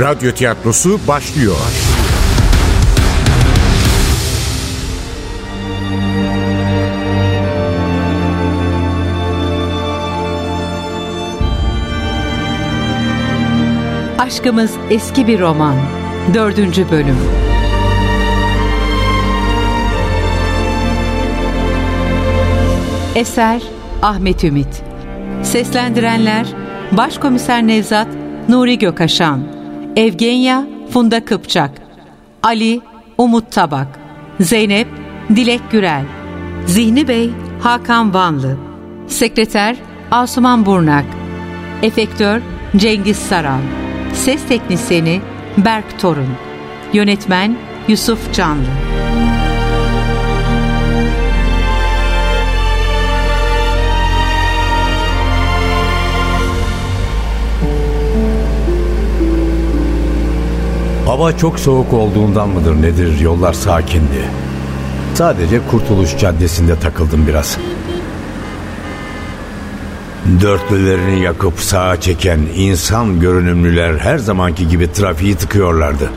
Radyo tiyatrosu başlıyor. Aşkımız eski bir roman. Dördüncü bölüm. Eser Ahmet Ümit Seslendirenler Başkomiser Nevzat Nuri Gökaşan Evgenya Funda Kıpçak Ali Umut Tabak Zeynep Dilek Gürel Zihni Bey Hakan Vanlı Sekreter Asuman Burnak Efektör Cengiz Saran Ses Teknisini Berk Torun Yönetmen Yusuf Canlı Hava çok soğuk olduğundan mıdır nedir yollar sakindi. Sadece Kurtuluş Caddesi'nde takıldım biraz. Dörtlülerini yakıp sağa çeken insan görünümlüler her zamanki gibi trafiği tıkıyorlardı.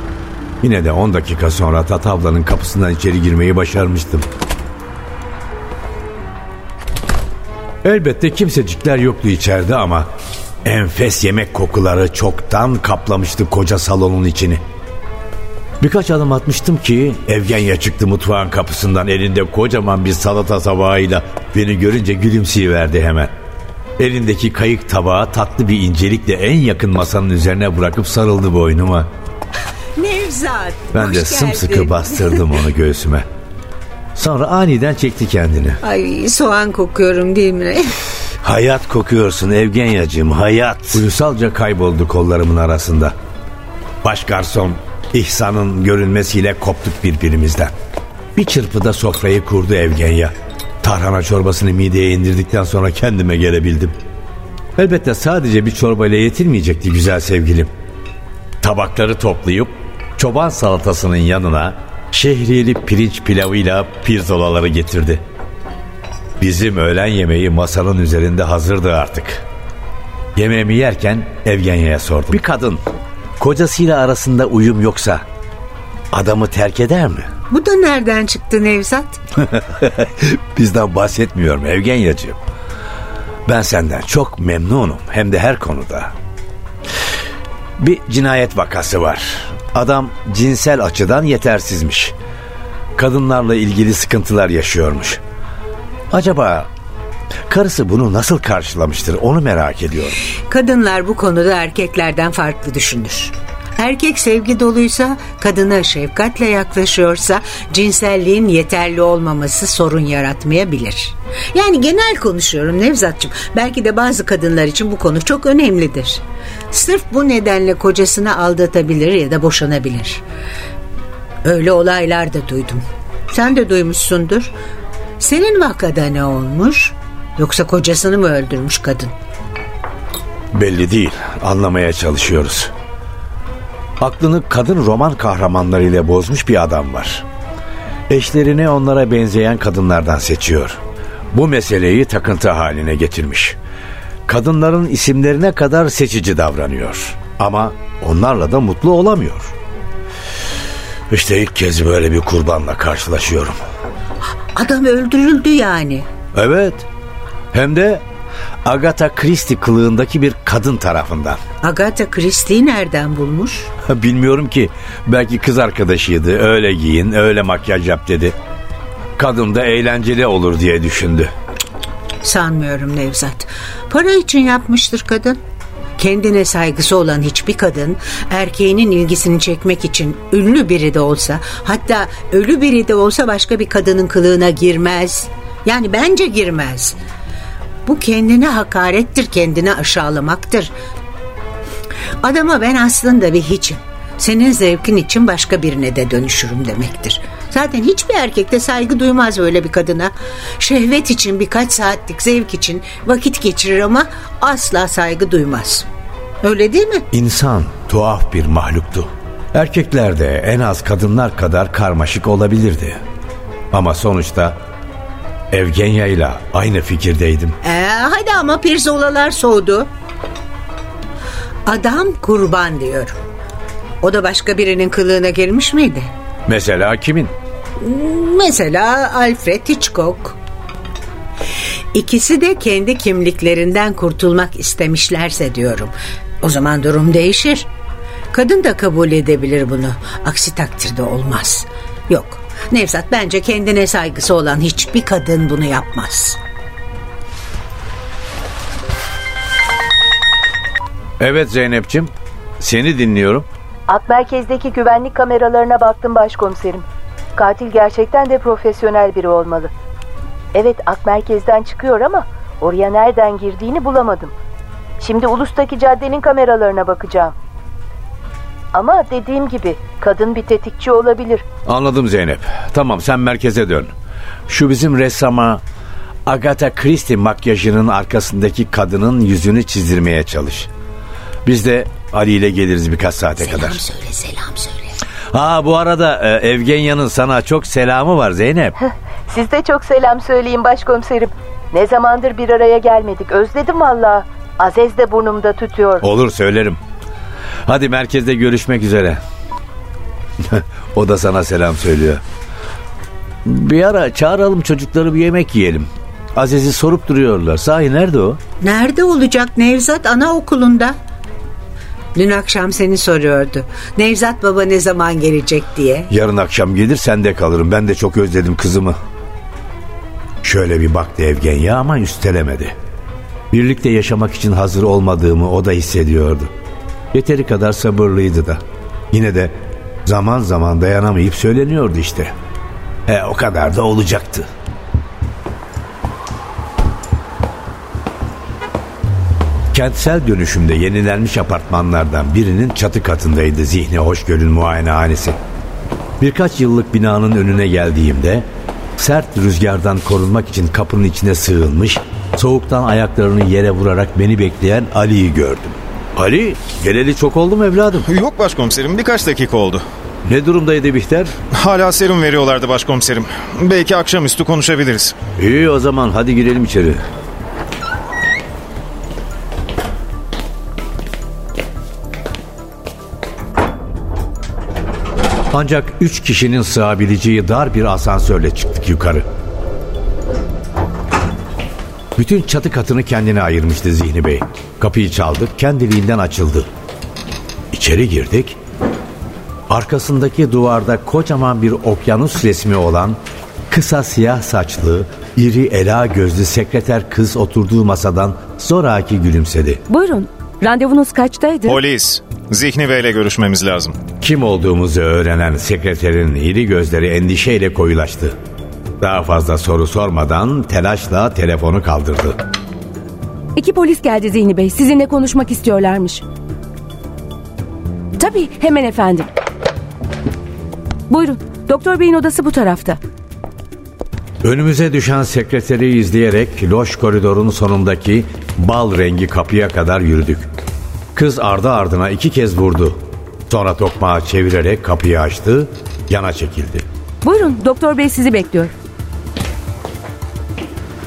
Yine de 10 dakika sonra Tatavla'nın kapısından içeri girmeyi başarmıştım. Elbette kimsecikler yoktu içeride ama enfes yemek kokuları çoktan kaplamıştı koca salonun içini. Birkaç adım atmıştım ki Evgenya çıktı mutfağın kapısından elinde kocaman bir salata tabağıyla beni görünce gülümseyiverdi hemen. Elindeki kayık tabağı tatlı bir incelikle en yakın masanın üzerine bırakıp sarıldı boynuma. Nevzat. Ben hoş de sımsıkı geldin. bastırdım onu göğsüme. Sonra aniden çekti kendini. Ay soğan kokuyorum değil mi? Hayat kokuyorsun Evgenyacığım hayat. Uyusalca kayboldu kollarımın arasında. Baş garson İhsan'ın görünmesiyle koptuk birbirimizden. Bir çırpıda sofrayı kurdu Evgenya. Tarhana çorbasını mideye indirdikten sonra kendime gelebildim. Elbette sadece bir çorbayla yetinmeyecekti güzel sevgilim. Tabakları toplayıp çoban salatasının yanına şehriyeli pirinç pilavıyla pirzolaları getirdi. Bizim öğlen yemeği masanın üzerinde hazırdı artık. Yemeğimi yerken Evgenya'ya sordum. Bir kadın kocasıyla arasında uyum yoksa adamı terk eder mi? Bu da nereden çıktı Nevzat? Bizden bahsetmiyorum Evgenyacığım. Ben senden çok memnunum hem de her konuda. Bir cinayet vakası var. Adam cinsel açıdan yetersizmiş. Kadınlarla ilgili sıkıntılar yaşıyormuş. Acaba karısı bunu nasıl karşılamıştır onu merak ediyorum. Kadınlar bu konuda erkeklerden farklı düşünür. Erkek sevgi doluysa, kadına şefkatle yaklaşıyorsa cinselliğin yeterli olmaması sorun yaratmayabilir. Yani genel konuşuyorum Nevzat'cığım. Belki de bazı kadınlar için bu konu çok önemlidir. Sırf bu nedenle kocasını aldatabilir ya da boşanabilir. Öyle olaylar da duydum. Sen de duymuşsundur. Senin vakada ne olmuş? Yoksa kocasını mı öldürmüş kadın? Belli değil. Anlamaya çalışıyoruz. Aklını kadın roman kahramanlarıyla bozmuş bir adam var. Eşlerini onlara benzeyen kadınlardan seçiyor. Bu meseleyi takıntı haline getirmiş. Kadınların isimlerine kadar seçici davranıyor. Ama onlarla da mutlu olamıyor. İşte ilk kez böyle bir kurbanla karşılaşıyorum. Adam öldürüldü yani. Evet. Hem de Agatha Christie kılığındaki bir kadın tarafından. Agatha Christie'yi nereden bulmuş? Bilmiyorum ki. Belki kız arkadaşıydı. Öyle giyin, öyle makyaj yap dedi. Kadın da eğlenceli olur diye düşündü. Sanmıyorum Nevzat. Para için yapmıştır kadın. Kendine saygısı olan hiçbir kadın erkeğinin ilgisini çekmek için ünlü biri de olsa hatta ölü biri de olsa başka bir kadının kılığına girmez. Yani bence girmez. Bu kendine hakarettir, kendini aşağılamaktır. Adama ben aslında bir hiçim. Senin zevkin için başka birine de dönüşürüm demektir. Zaten hiçbir erkek de saygı duymaz öyle bir kadına. Şehvet için birkaç saatlik zevk için vakit geçirir ama asla saygı duymaz. Öyle değil mi? İnsan tuhaf bir mahluktu. Erkekler de en az kadınlar kadar karmaşık olabilirdi. Ama sonuçta Evgenya ile aynı fikirdeydim. Ee, hadi ama pirzolalar soğudu. Adam kurban diyorum. O da başka birinin kılığına girmiş miydi? Mesela kimin? Mesela Alfred Hitchcock. İkisi de kendi kimliklerinden kurtulmak istemişlerse diyorum. O zaman durum değişir. Kadın da kabul edebilir bunu. Aksi takdirde olmaz. Yok. Nevzat bence kendine saygısı olan hiçbir kadın bunu yapmaz. Evet Zeynep'ciğim. Seni dinliyorum. Ak merkezdeki güvenlik kameralarına baktım başkomiserim. Katil gerçekten de profesyonel biri olmalı. Evet ak merkezden çıkıyor ama oraya nereden girdiğini bulamadım. Şimdi Ulus'taki caddenin kameralarına bakacağım. Ama dediğim gibi kadın bir tetikçi olabilir. Anladım Zeynep. Tamam sen merkeze dön. Şu bizim ressama Agatha Christie makyajının arkasındaki kadının yüzünü çizdirmeye çalış. Biz de Ali ile geliriz birkaç saate Selam kadar. söyle, selam söyle. Ha bu arada e, Evgenya'nın sana çok selamı var Zeynep. Siz de çok selam söyleyin başkomiserim. Ne zamandır bir araya gelmedik. Özledim valla. Azez de burnumda tütüyor. Olur söylerim. Hadi merkezde görüşmek üzere. o da sana selam söylüyor. Bir ara çağıralım çocukları bir yemek yiyelim. Aziz'i sorup duruyorlar. Sahi nerede o? Nerede olacak Nevzat anaokulunda? Dün akşam seni soruyordu. Nevzat baba ne zaman gelecek diye. Yarın akşam gelir sende kalırım. Ben de çok özledim kızımı. Şöyle bir baktı Evgenya ama üstelemedi. Birlikte yaşamak için hazır olmadığımı o da hissediyordu. Yeteri kadar sabırlıydı da. Yine de zaman zaman dayanamayıp söyleniyordu işte. E o kadar da olacaktı. Kentsel dönüşümde yenilenmiş apartmanlardan birinin çatı katındaydı Zihni Hoşgör'ün muayenehanesi. Birkaç yıllık binanın önüne geldiğimde sert rüzgardan korunmak için kapının içine sığınmış, soğuktan ayaklarını yere vurarak beni bekleyen Ali'yi gördüm. Ali, geleli çok oldu mu evladım? Yok başkomiserim birkaç dakika oldu. Ne durumdaydı Bihter? Hala serum veriyorlardı başkomiserim. Belki akşamüstü konuşabiliriz. İyi o zaman hadi girelim içeri. Ancak üç kişinin sığabileceği dar bir asansörle çıktık yukarı. Bütün çatı katını kendine ayırmıştı Zihni Bey. Kapıyı çaldık, kendiliğinden açıldı. İçeri girdik. Arkasındaki duvarda kocaman bir okyanus resmi olan kısa siyah saçlı, iri ela gözlü sekreter kız oturduğu masadan zoraki gülümsedi. Buyurun. Randevunuz kaçtaydı? Polis. Zihni Bey ile görüşmemiz lazım. Kim olduğumuzu öğrenen sekreterin iri gözleri endişeyle koyulaştı. Daha fazla soru sormadan telaşla telefonu kaldırdı. İki polis geldi Zihni Bey. Sizinle konuşmak istiyorlarmış. Tabii hemen efendim. Buyurun. Doktor Bey'in odası bu tarafta. Önümüze düşen sekreteri izleyerek loş koridorun sonundaki bal rengi kapıya kadar yürüdük. Kız ardı ardına iki kez vurdu. Sonra tokmağı çevirerek kapıyı açtı, yana çekildi. Buyurun Doktor Bey sizi bekliyor.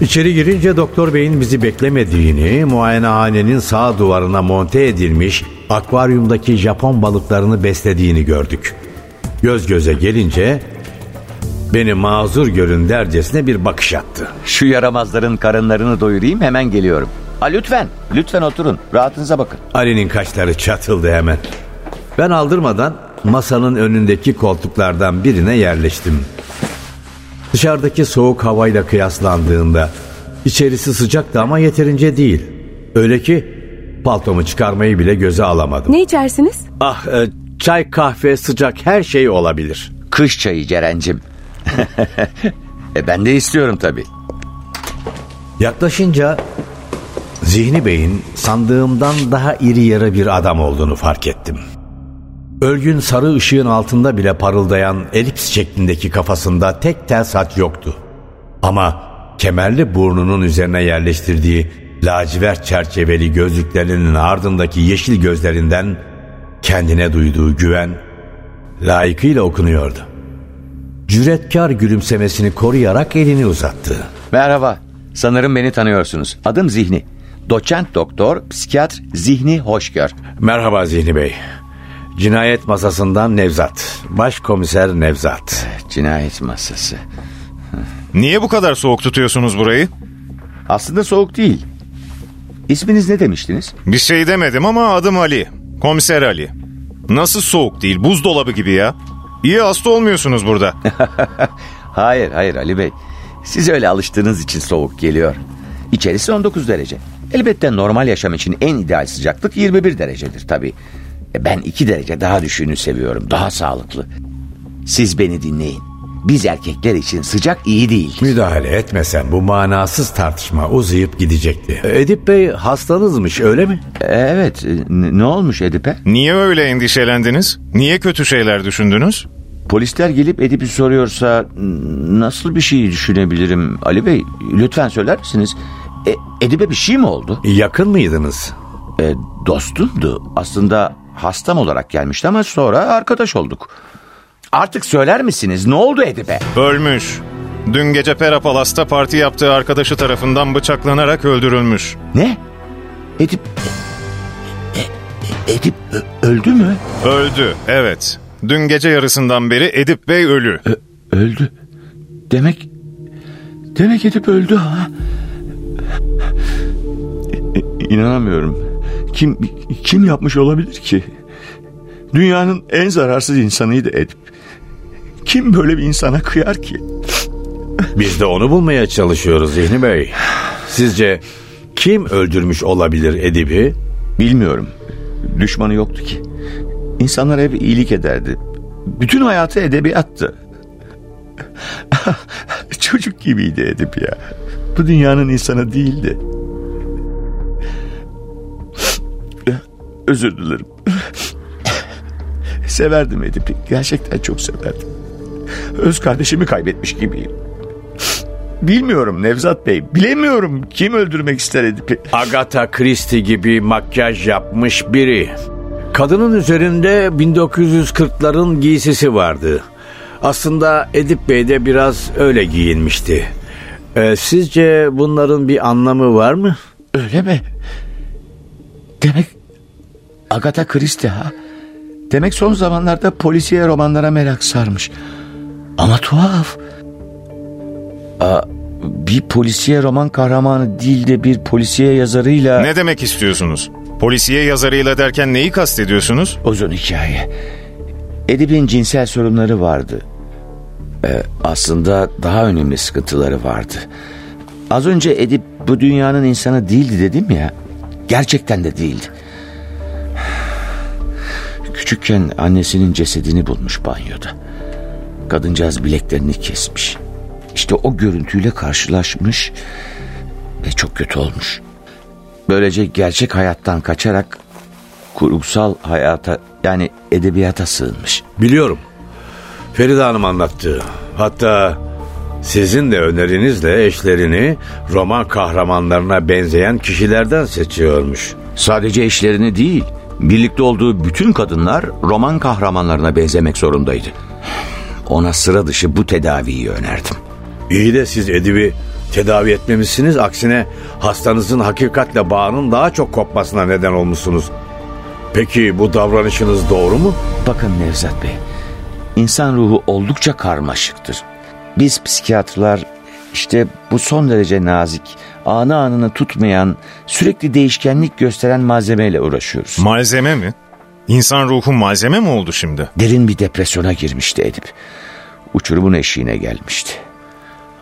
İçeri girince doktor beyin bizi beklemediğini, muayenehanenin sağ duvarına monte edilmiş akvaryumdaki Japon balıklarını beslediğini gördük. Göz göze gelince beni mazur görün dercesine bir bakış attı. Şu yaramazların karınlarını doyurayım hemen geliyorum. Ha lütfen, lütfen oturun. Rahatınıza bakın. Ali'nin kaşları çatıldı hemen. Ben aldırmadan masanın önündeki koltuklardan birine yerleştim. Dışarıdaki soğuk havayla kıyaslandığında içerisi sıcaktı ama yeterince değil. Öyle ki paltomu çıkarmayı bile göze alamadım. Ne içersiniz? Ah e, çay kahve sıcak her şey olabilir. Kış çayı Ceren'cim. e ben de istiyorum tabii. Yaklaşınca Zihni Bey'in sandığımdan daha iri yarı bir adam olduğunu fark ettim. Ölgün sarı ışığın altında bile parıldayan elips şeklindeki kafasında tek tel saç yoktu. Ama kemerli burnunun üzerine yerleştirdiği lacivert çerçeveli gözlüklerinin ardındaki yeşil gözlerinden kendine duyduğu güven layıkıyla okunuyordu. Cüretkar gülümsemesini koruyarak elini uzattı. Merhaba. Sanırım beni tanıyorsunuz. Adım Zihni. Doçent doktor, psikiyatr Zihni Hoşgör. Merhaba Zihni Bey. Cinayet masasından Nevzat. Başkomiser Nevzat. Cinayet masası. Niye bu kadar soğuk tutuyorsunuz burayı? Aslında soğuk değil. İsminiz ne demiştiniz? Bir şey demedim ama adım Ali. Komiser Ali. Nasıl soğuk değil buzdolabı gibi ya. İyi hasta olmuyorsunuz burada. Hayır hayır Ali Bey. Siz öyle alıştığınız için soğuk geliyor. İçerisi 19 derece. Elbette normal yaşam için en ideal sıcaklık 21 derecedir tabii. E, Ben 2 derece daha düşüğünü seviyorum. Daha sağlıklı. Siz beni dinleyin. Biz erkekler için sıcak iyi değil. Müdahale etmesen bu manasız tartışma uzayıp gidecekti. Edip Bey hastanızmış öyle mi? Evet. e, n- Ne olmuş Edip'e? Niye öyle endişelendiniz? Niye kötü şeyler düşündünüz? Polisler gelip Edip'i soruyorsa nasıl bir şey düşünebilirim Ali Bey? Lütfen söyler misiniz? E, Edip'e bir şey mi oldu? Yakın mıydınız? E, dostumdu. Aslında hastam olarak gelmişti ama sonra arkadaş olduk. Artık söyler misiniz? Ne oldu Edip'e? Ölmüş. Dün gece Pera Palas'ta parti yaptığı arkadaşı tarafından bıçaklanarak öldürülmüş. Ne? Edip... E- E- Edip öldü mü? Öldü, evet. Dün gece yarısından beri Edip Bey ölü. Ö- öldü. Demek... Demek Edip öldü ha? İnanamıyorum. Kim kim yapmış olabilir ki? Dünyanın en zararsız insanıydı Edip. Kim böyle bir insana kıyar ki? Biz de onu bulmaya çalışıyoruz Zihni Bey. Sizce kim öldürmüş olabilir Edip'i? Bilmiyorum. Düşmanı yoktu ki. İnsanlar hep iyilik ederdi. Bütün hayatı edebiyattı. Çocuk gibiydi Edip ya. Bu dünyanın insanı değildi. Özür dilerim. Severdim Edip'i. Gerçekten çok severdim. Öz kardeşimi kaybetmiş gibiyim. Bilmiyorum Nevzat Bey. Bilemiyorum kim öldürmek ister Edip'i. Agatha Christie gibi makyaj yapmış biri. Kadının üzerinde 1940'ların giysisi vardı. Aslında Edip Bey de biraz öyle giyinmişti. Ee, sizce bunların bir anlamı var mı? Öyle mi? Demek Agatha Christie ha? Demek son zamanlarda polisiye romanlara merak sarmış. Ama tuhaf. Aa, bir polisiye roman kahramanı değil de bir polisiye yazarıyla... Ne demek istiyorsunuz? Polisiye yazarıyla derken neyi kastediyorsunuz? Uzun hikaye. Edip'in cinsel sorunları vardı. Ee, aslında daha önemli sıkıntıları vardı. Az önce Edip bu dünyanın insanı değildi dedim ya. Gerçekten de değildi. Küçükken annesinin cesedini bulmuş banyoda. Kadıncağız bileklerini kesmiş. İşte o görüntüyle karşılaşmış ve çok kötü olmuş. Böylece gerçek hayattan kaçarak kurgusal hayata yani edebiyata sığınmış. Biliyorum. Feride Hanım anlattı. Hatta sizin de önerinizle eşlerini roman kahramanlarına benzeyen kişilerden seçiyormuş. Sadece eşlerini değil, birlikte olduğu bütün kadınlar roman kahramanlarına benzemek zorundaydı. Ona sıra dışı bu tedaviyi önerdim. İyi de siz Edip'i tedavi etmemişsiniz. Aksine hastanızın hakikatle bağının daha çok kopmasına neden olmuşsunuz. Peki bu davranışınız doğru mu? Bakın Nevzat Bey, insan ruhu oldukça karmaşıktır. Biz psikiyatrlar işte bu son derece nazik, anı anını tutmayan, sürekli değişkenlik gösteren malzemeyle uğraşıyoruz. Malzeme mi? İnsan ruhu malzeme mi oldu şimdi? Derin bir depresyona girmişti Edip. Uçurumun eşiğine gelmişti.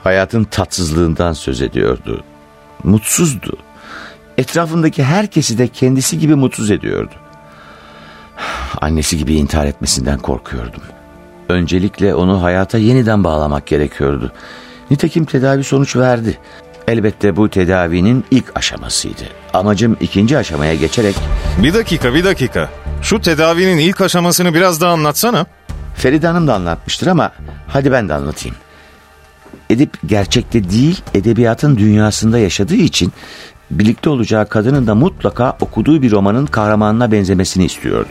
Hayatın tatsızlığından söz ediyordu. Mutsuzdu. Etrafındaki herkesi de kendisi gibi mutsuz ediyordu. Annesi gibi intihar etmesinden korkuyordum. Öncelikle onu hayata yeniden bağlamak gerekiyordu. Nitekim tedavi sonuç verdi. Elbette bu tedavinin ilk aşamasıydı. Amacım ikinci aşamaya geçerek Bir dakika bir dakika. Şu tedavinin ilk aşamasını biraz daha anlatsana. Feride Hanım da anlatmıştır ama hadi ben de anlatayım. Edip gerçekte değil edebiyatın dünyasında yaşadığı için birlikte olacağı kadının da mutlaka okuduğu bir romanın kahramanına benzemesini istiyordu.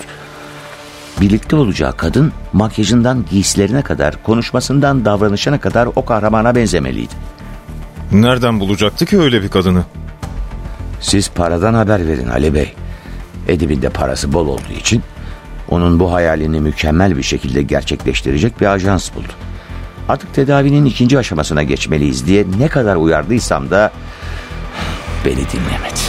Birlikte olacağı kadın makyajından giysilerine kadar konuşmasından davranışına kadar o kahramana benzemeliydi. Nereden bulacaktı ki öyle bir kadını? Siz paradan haber verin Ali Bey. Edip'in de parası bol olduğu için Onun bu hayalini mükemmel bir şekilde gerçekleştirecek bir ajans buldu. Artık tedavinin ikinci aşamasına geçmeliyiz diye ne kadar uyardıysam da beni dinlemedi.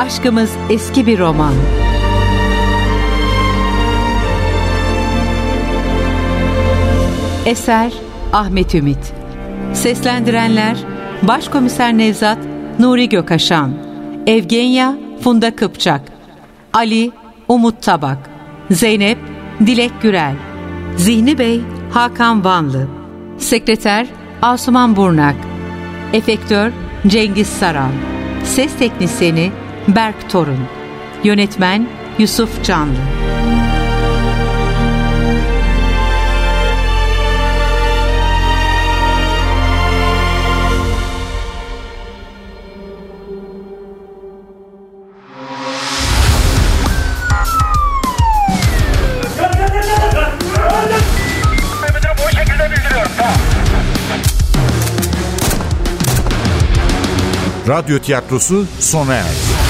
Aşkımız eski bir roman. Eser Ahmet Ümit Seslendirenler Başkomiser Nevzat Nuri Gökaşan Evgenya Funda Kıpçak Ali Umut Tabak Zeynep Dilek Gürel Zihni Bey Hakan Vanlı Sekreter Asuman Burnak Efektör Cengiz Saran Ses Teknisini Berk Torun Yönetmen Yusuf Canlı Radyo tiyatrosu sona erdi.